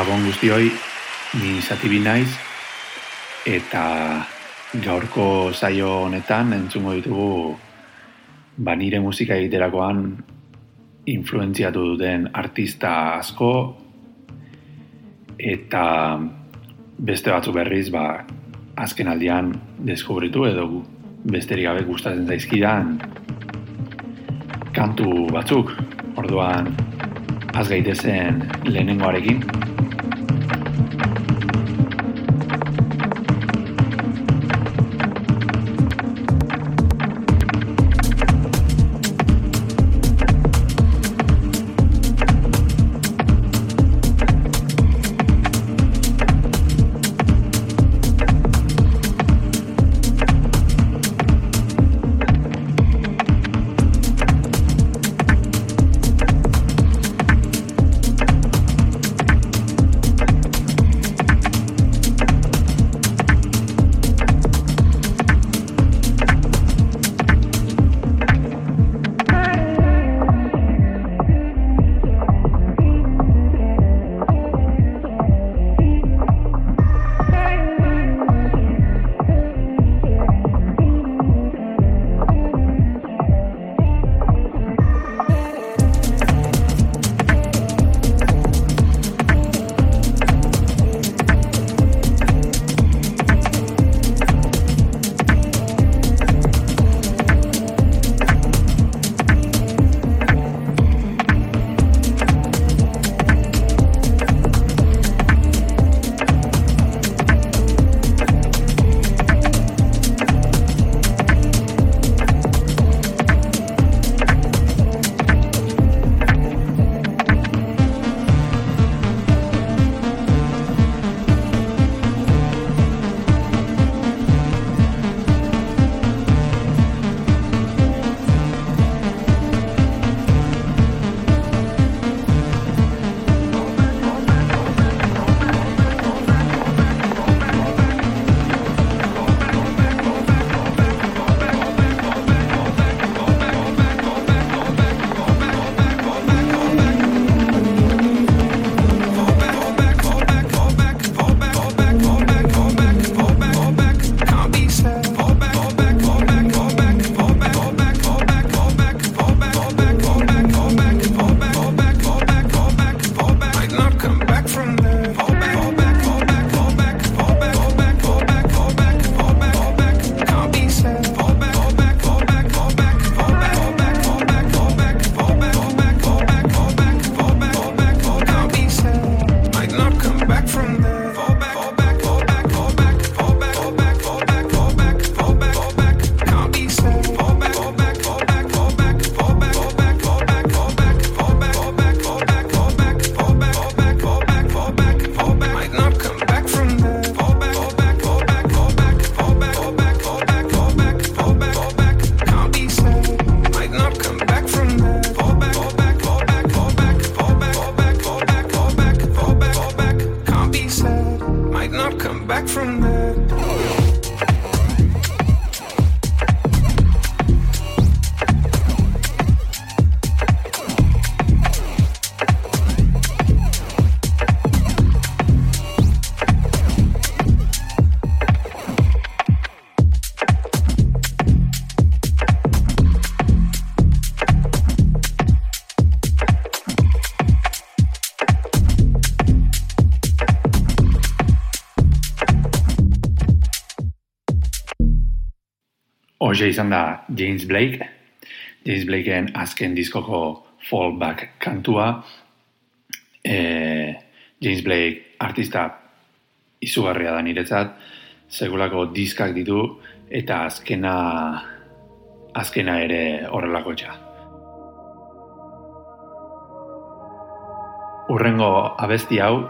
Gabon guztioi, ni zatibi naiz, eta gaurko zaio honetan entzungo ditugu ba nire musika egiterakoan influenziatu duten artista asko eta beste batzu berriz ba azken aldian deskubritu edo besterik gabe gustatzen zaizkidan kantu batzuk. Orduan az gaitezen lehenengoarekin Hoxe izan da James Blake, James Blakeen azken diskoko fallback kantua. E, James Blake artista izugarria da niretzat, segulako diskak ditu eta azkena azkena ere horrelako txa. Urrengo abesti hau,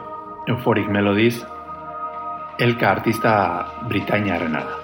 Euphoric Melodies, elka artista Britainiarrena da.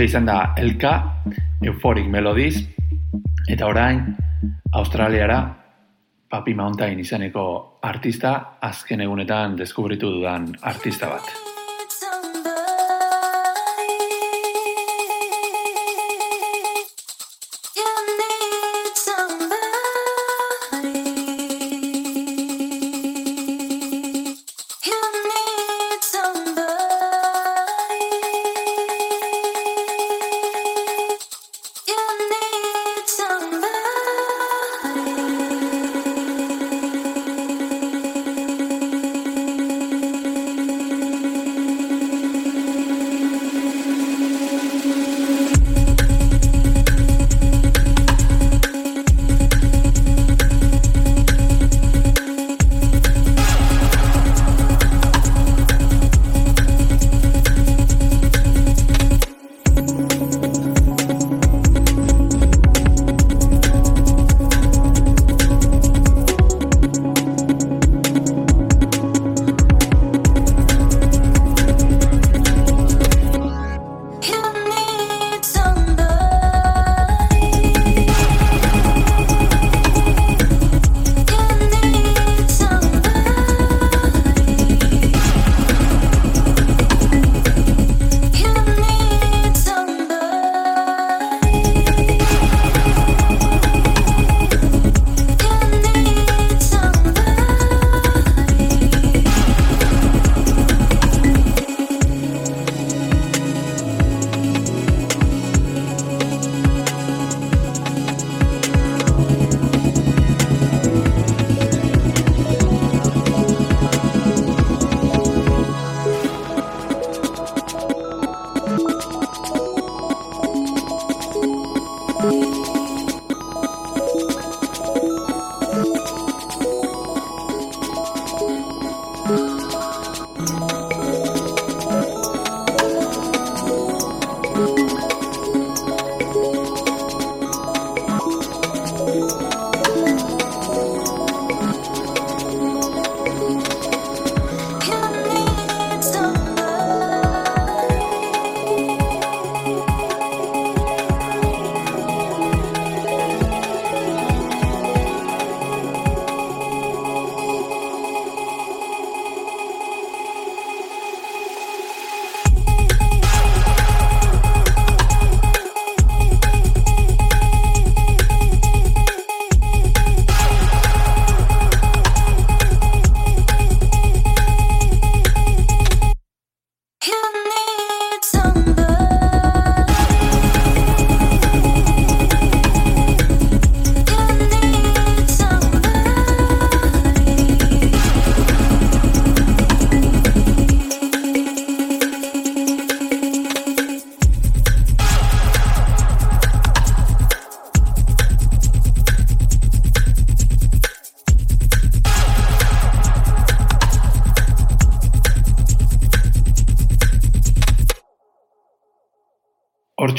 Hauze izan da Elka, Euphoric Melodies, eta orain Australiara Papi Mountain izeneko artista, azken egunetan deskubritu dudan artista bat.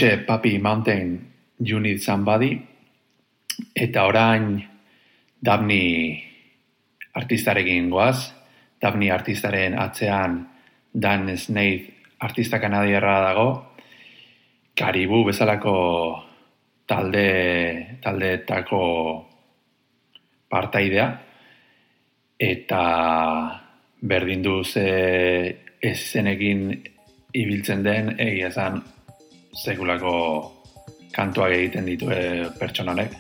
Hortxe Papi Mountain Unit Somebody eta orain Dabni artistarekin goaz. Dabni artistaren atzean Dan Snaith artista kanadierra dago. Karibu bezalako talde taldeetako partaidea eta berdin du ze ezenekin ibiltzen den egia esan sekulako kantuak egiten ditu pertsona honek.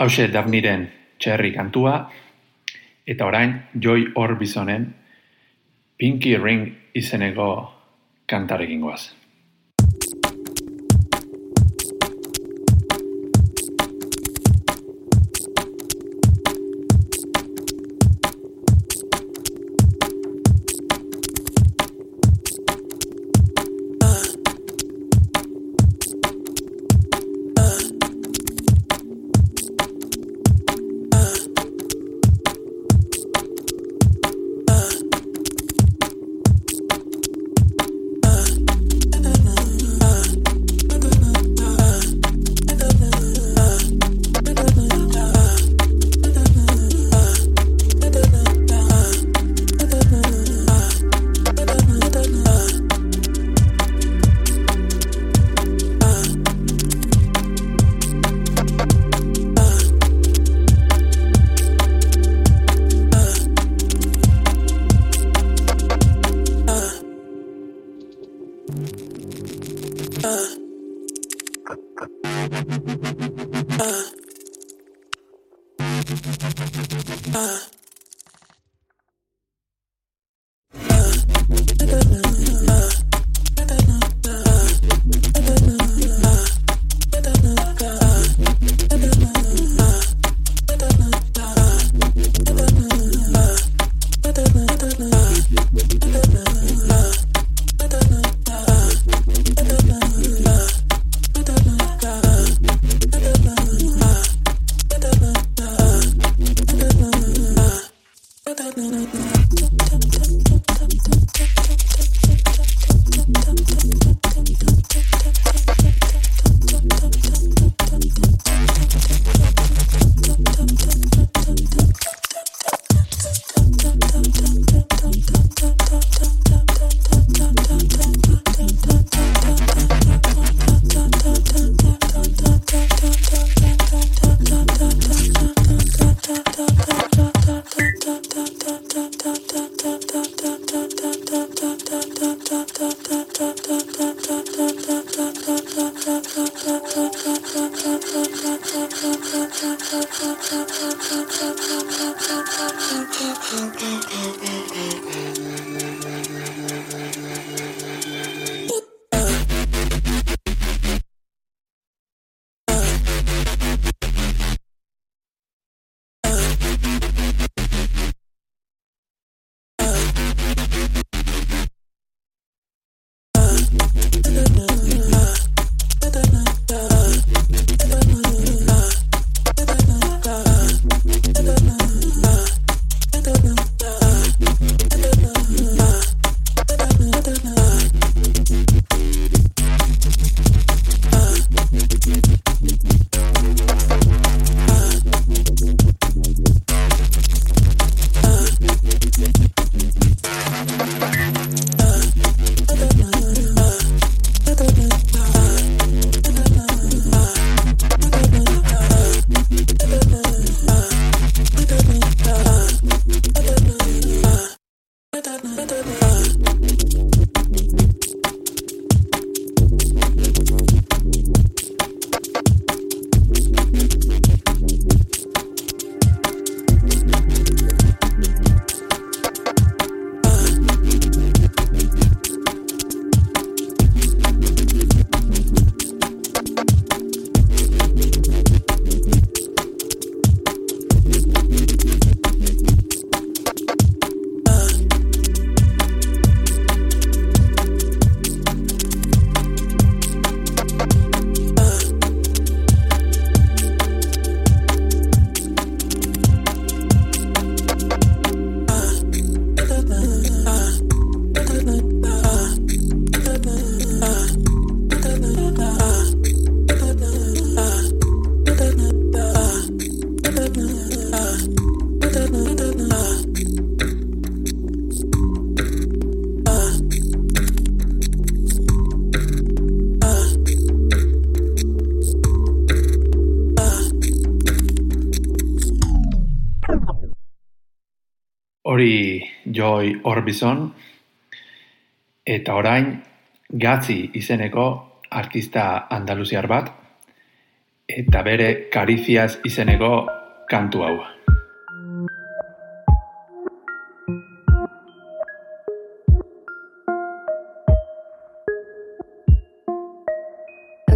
Hauxe Dafniren txerri kantua, eta orain Joy Orbisonen Pinky Ring izeneko kantarekin goaz. Joy Orbison, eta orain Gatzi izeneko artista andaluziar bat, eta bere kariziaz izeneko kantu hau.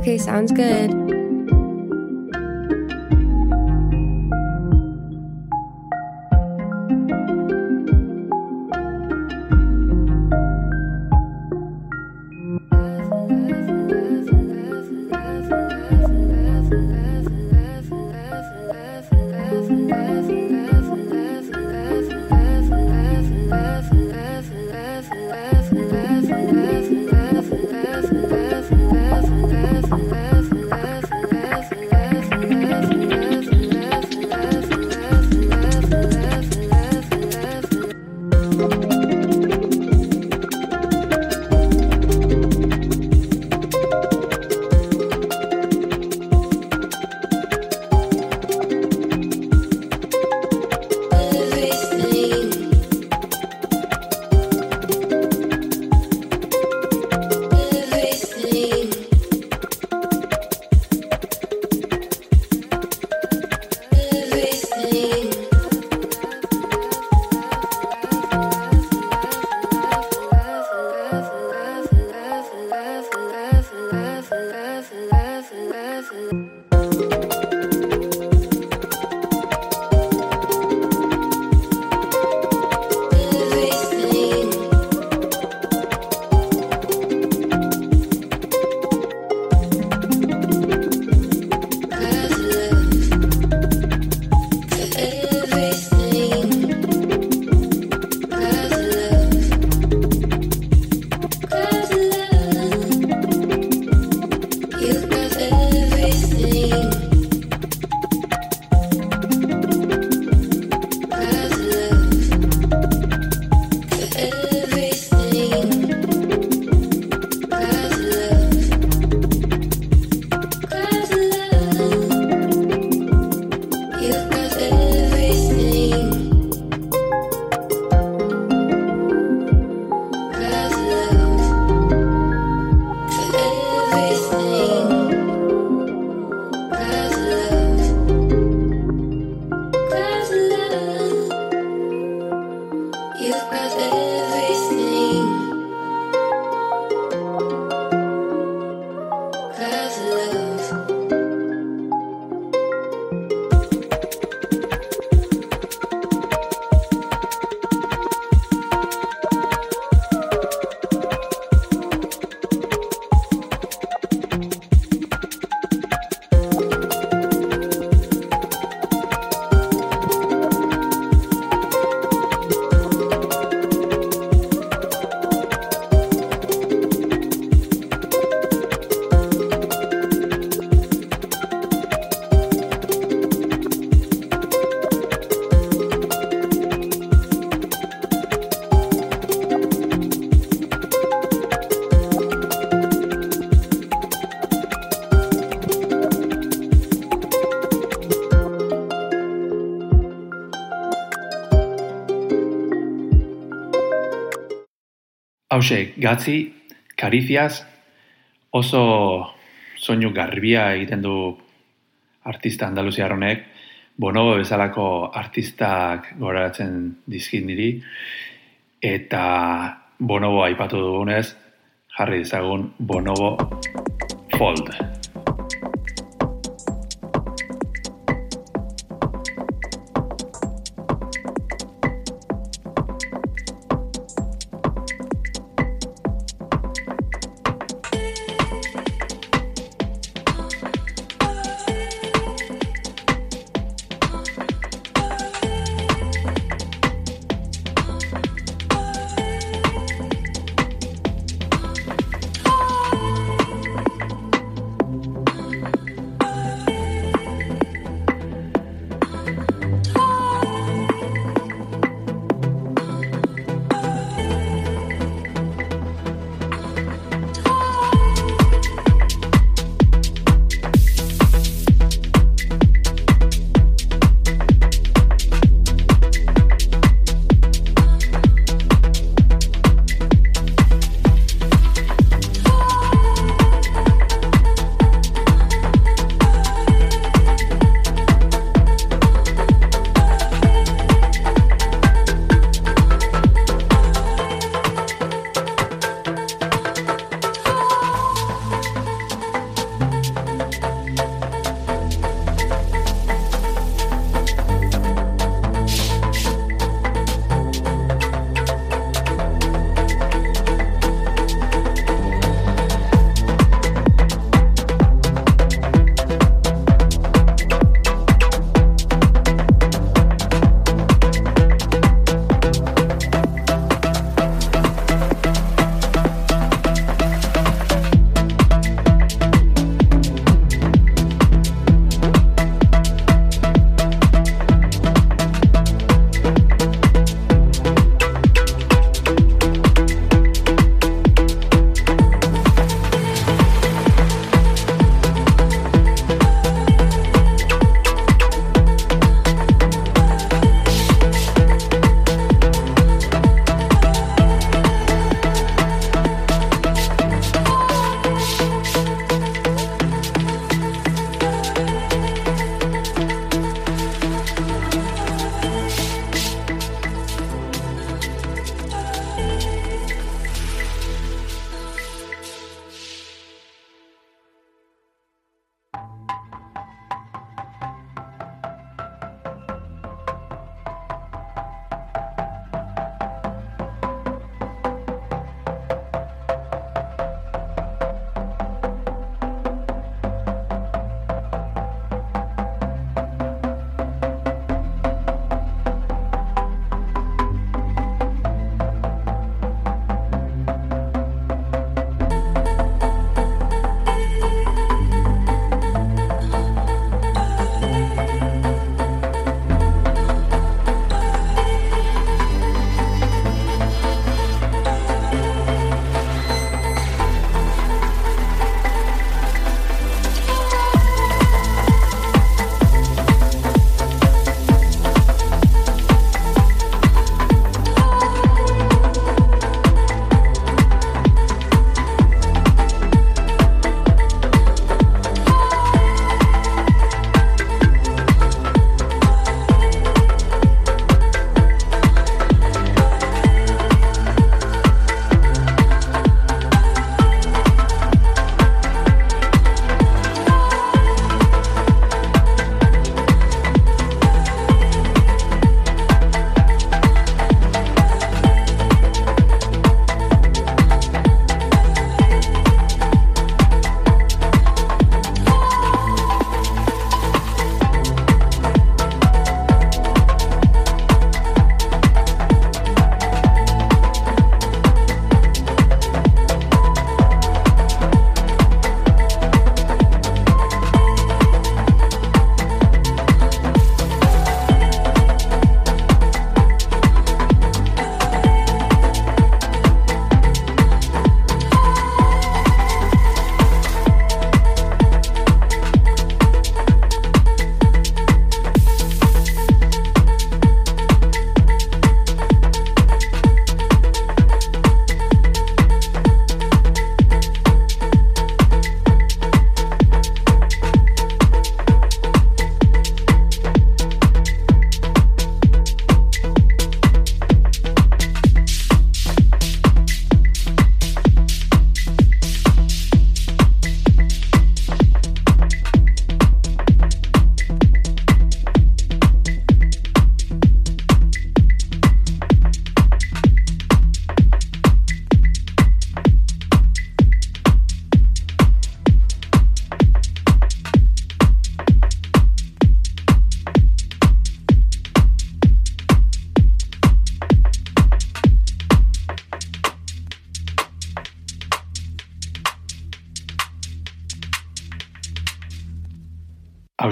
Okay, sounds good. Hauxe, gatzi, kariziaz, oso soinu garbia egiten du artista andaluziar honek, bonobo bezalako artistak goratzen dizkin diri, eta bonobo aipatu dugunez, jarri dizagun bonobo fold.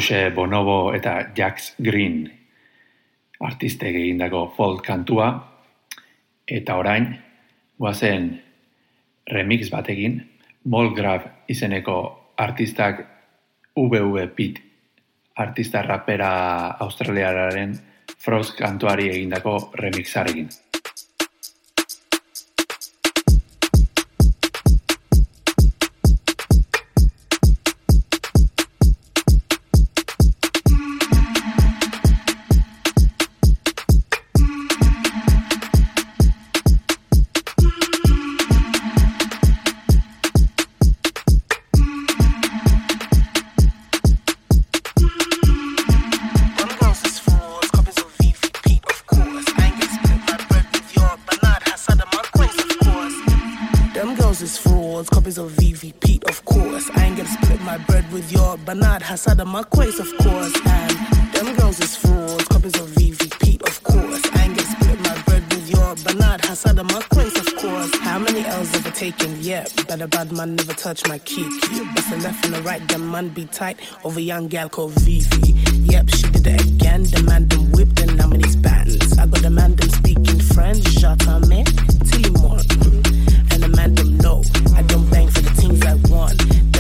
Jose Bonobo eta Jax Green artiste egindako folk kantua eta orain goazen remix batekin Molgrave izeneko artistak VV Pit artista rapera australiararen Frost kantuari egindako remixarekin. appetite of a young gal called Vivi. Yep, she did it again. The man them whipped and I'm in. I got the man them speaking French, jacquemin, tell you more. Mm. And the man them know I don't bang for the things I want.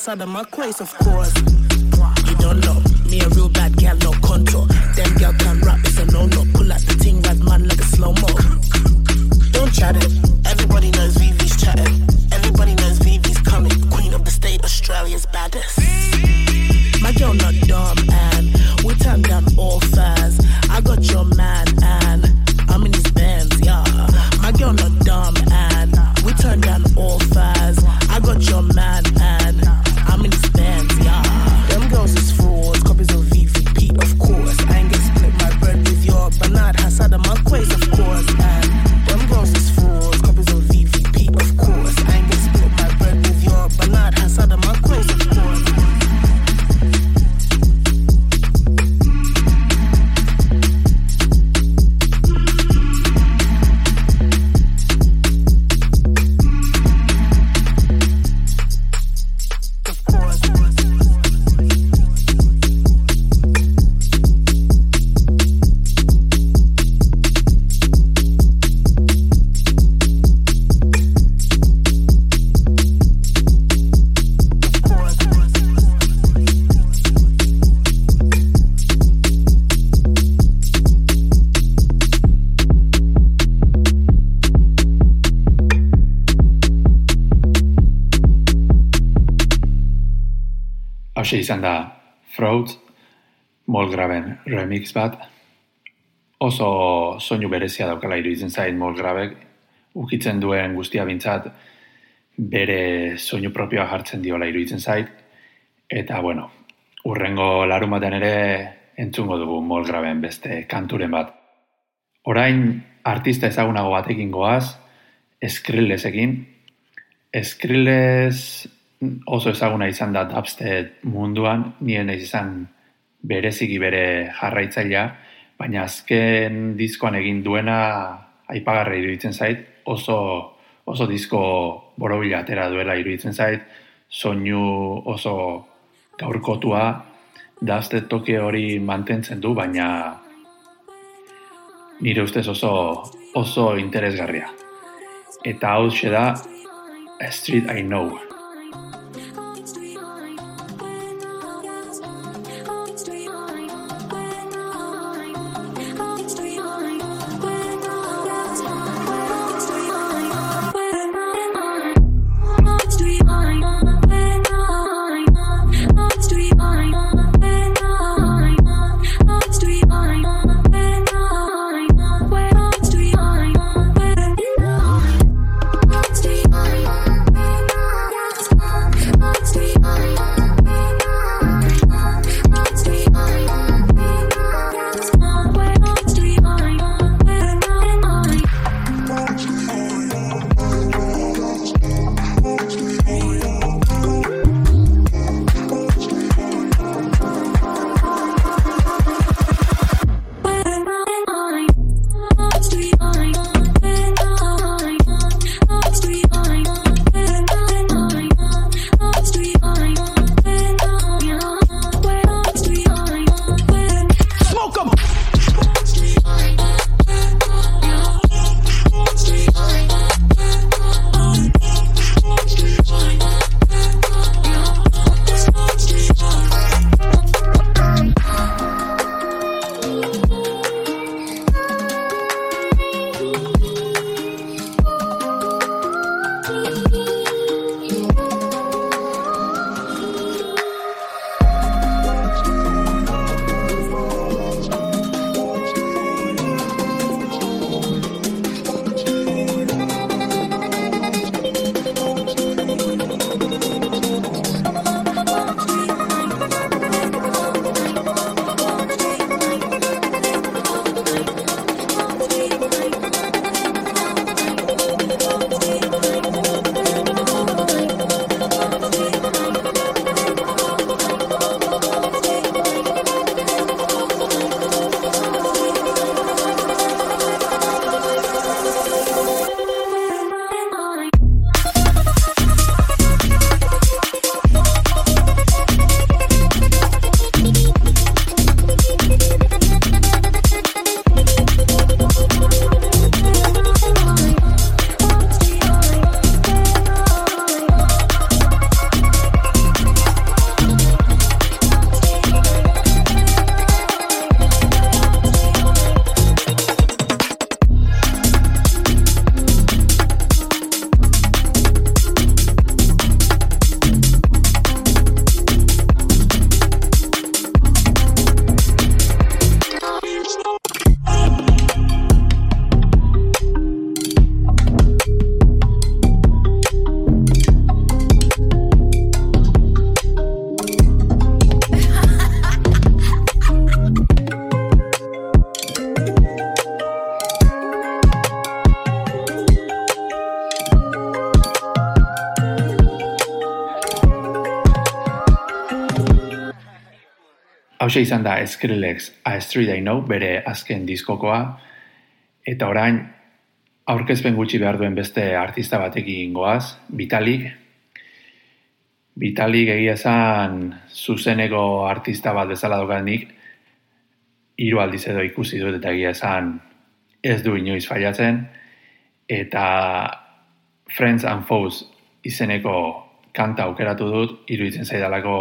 outside of my place, of course. Hoxe izan da Fraud, Molgraven remix bat. Oso soinu berezia daukala iruditzen zain Molgravek. Ukitzen duen guztia bintzat bere soinu propioa jartzen diola iruditzen zait. Eta, bueno, urrengo larumaten ere entzungo dugu Molgraven beste kanturen bat. Orain artista ezagunago batekin goaz, Skrillezekin. Skrillez oso ezaguna izan da dubstep munduan, nien naiz izan bereziki bere jarraitzailea, baina azken diskoan egin duena aipagarra iruditzen zait, oso, oso disko borobila atera duela iruditzen zait, soinu oso gaurkotua, dazte toke hori mantentzen du, baina nire ustez oso, oso interesgarria. Eta hau da, Street I Know. Hau izan da Skrillex A Street I Know bere azken diskokoa, eta orain aurkezpen gutxi behar duen beste artista batekin goaz, Vitalik. Vitalik egia esan zuzeneko artista bat bezala dokanik, hiru aldiz edo ikusi dut eta egia esan ez du inoiz faiatzen, eta Friends and Foes izeneko kanta aukeratu dut, iruditzen zaidalako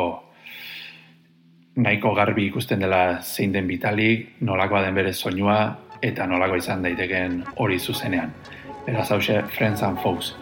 nahiko garbi ikusten dela zein den bitalik, nolakoa den bere soinua, eta nolako izan daiteken hori zuzenean. Beraz hause, Friends and Foes.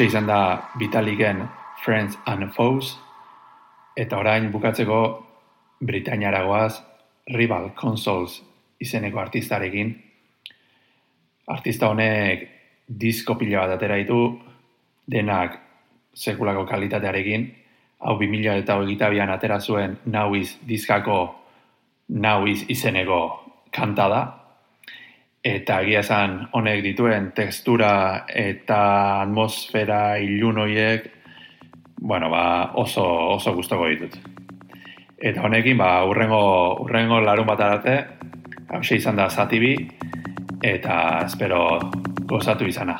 Hauxe izan da Vitaliken Friends and Foes, eta orain bukatzeko Britainiaragoaz Rival Consoles izeneko artistarekin. Artista honek disko pila bat atera ditu, denak sekulako kalitatearekin, hau 2000 eta hogeita atera zuen nauiz diskako nauiz izeneko kanta da, eta egia esan honek dituen textura eta atmosfera ilun hoiek bueno, ba, oso, oso gustoko ditut. Eta honekin, ba, urrengo, urrengo larun bat arate, hau izan da zatibi, eta espero gozatu izana.